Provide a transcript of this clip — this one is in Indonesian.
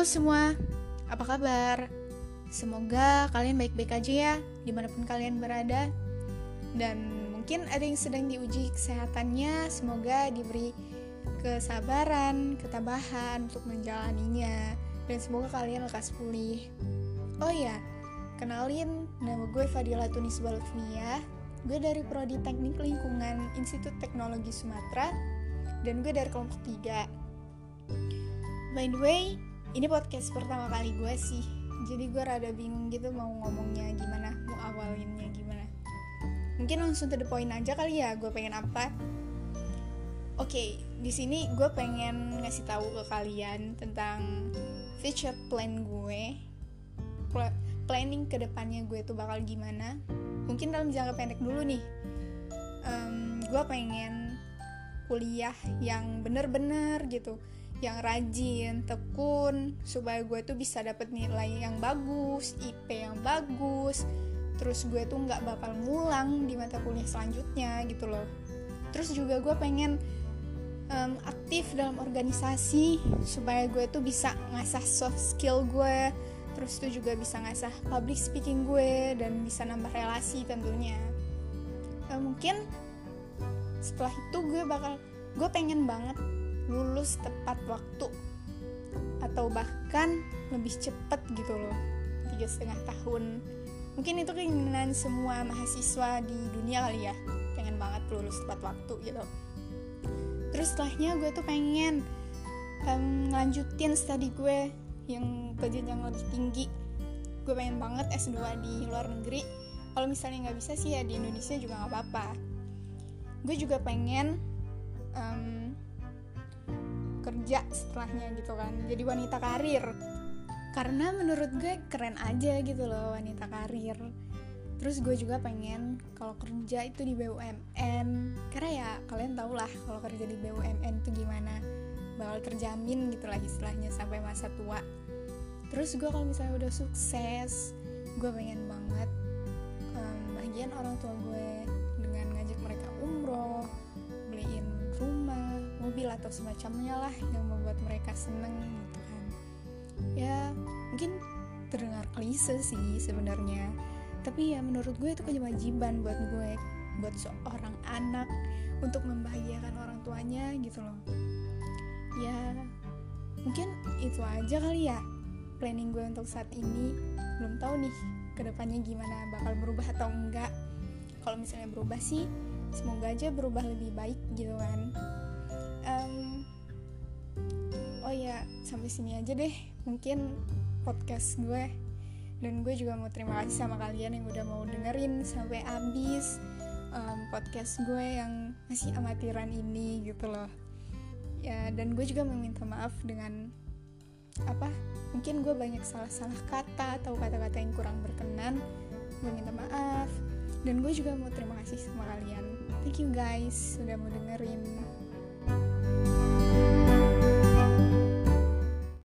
Halo semua, apa kabar? Semoga kalian baik-baik aja ya, di mana pun kalian berada. Dan mungkin ada yang sedang diuji kesehatannya, semoga diberi kesabaran, ketabahan untuk menjalaninya. Dan semoga kalian lekas pulih. Oh ya, kenalin, nama gue Fadila Tunis Balufnia. Gue dari Prodi Teknik Lingkungan Institut Teknologi Sumatera dan gue dari kelompok 3. By the way, ini podcast pertama kali gue sih. Jadi gue rada bingung gitu mau ngomongnya gimana, mau awalinnya gimana. Mungkin langsung to the point aja kali ya, gue pengen apa. Oke, okay, di sini gue pengen ngasih tahu ke kalian tentang future plan gue, planning ke depannya gue tuh bakal gimana mungkin dalam jangka pendek dulu nih um, gue pengen kuliah yang bener-bener gitu yang rajin, tekun supaya gue tuh bisa dapet nilai yang bagus, IP yang bagus terus gue tuh nggak bakal ngulang di mata kuliah selanjutnya gitu loh. Terus juga gue pengen um, aktif dalam organisasi supaya gue tuh bisa ngasah soft skill gue terus itu juga bisa ngasah public speaking gue dan bisa nambah relasi tentunya. Uh, mungkin setelah itu gue bakal gue pengen banget lulus tepat waktu. Atau bahkan lebih cepet gitu loh. Tiga setengah tahun. Mungkin itu keinginan semua mahasiswa di dunia kali ya. Pengen banget lulus tepat waktu gitu. Terus setelahnya gue tuh pengen um, ngelanjutin studi gue yang ke jenjang lebih tinggi. Gue pengen banget S2 di luar negeri. Kalau misalnya nggak bisa sih ya di Indonesia juga nggak apa-apa. Gue juga pengen um, kerja setelahnya gitu kan jadi wanita karir. Karena menurut gue keren aja gitu loh wanita karir. Terus gue juga pengen kalau kerja itu di BUMN karena ya kalian tau lah kalau kerja di BUMN itu gimana. Bakal terjamin gitu lah istilahnya sampai masa tua. Terus gue kalau misalnya udah sukses gue pengen banget um, bagian orang tua gue atau semacamnya lah yang membuat mereka seneng gitu kan. Ya mungkin terdengar klise sih sebenarnya. Tapi ya menurut gue itu kewajiban buat gue buat seorang anak untuk membahagiakan orang tuanya gitu loh. Ya mungkin itu aja kali ya planning gue untuk saat ini. Belum tahu nih ke depannya gimana bakal berubah atau enggak. Kalau misalnya berubah sih semoga aja berubah lebih baik gitu kan ya sampai sini aja deh. Mungkin podcast gue dan gue juga mau terima kasih sama kalian yang udah mau dengerin sampai habis um, podcast gue yang masih amatiran ini gitu loh. Ya dan gue juga meminta maaf dengan apa mungkin gue banyak salah-salah kata atau kata-kata yang kurang berkenan. Gue minta maaf. Dan gue juga mau terima kasih sama kalian. Thank you guys sudah mau dengerin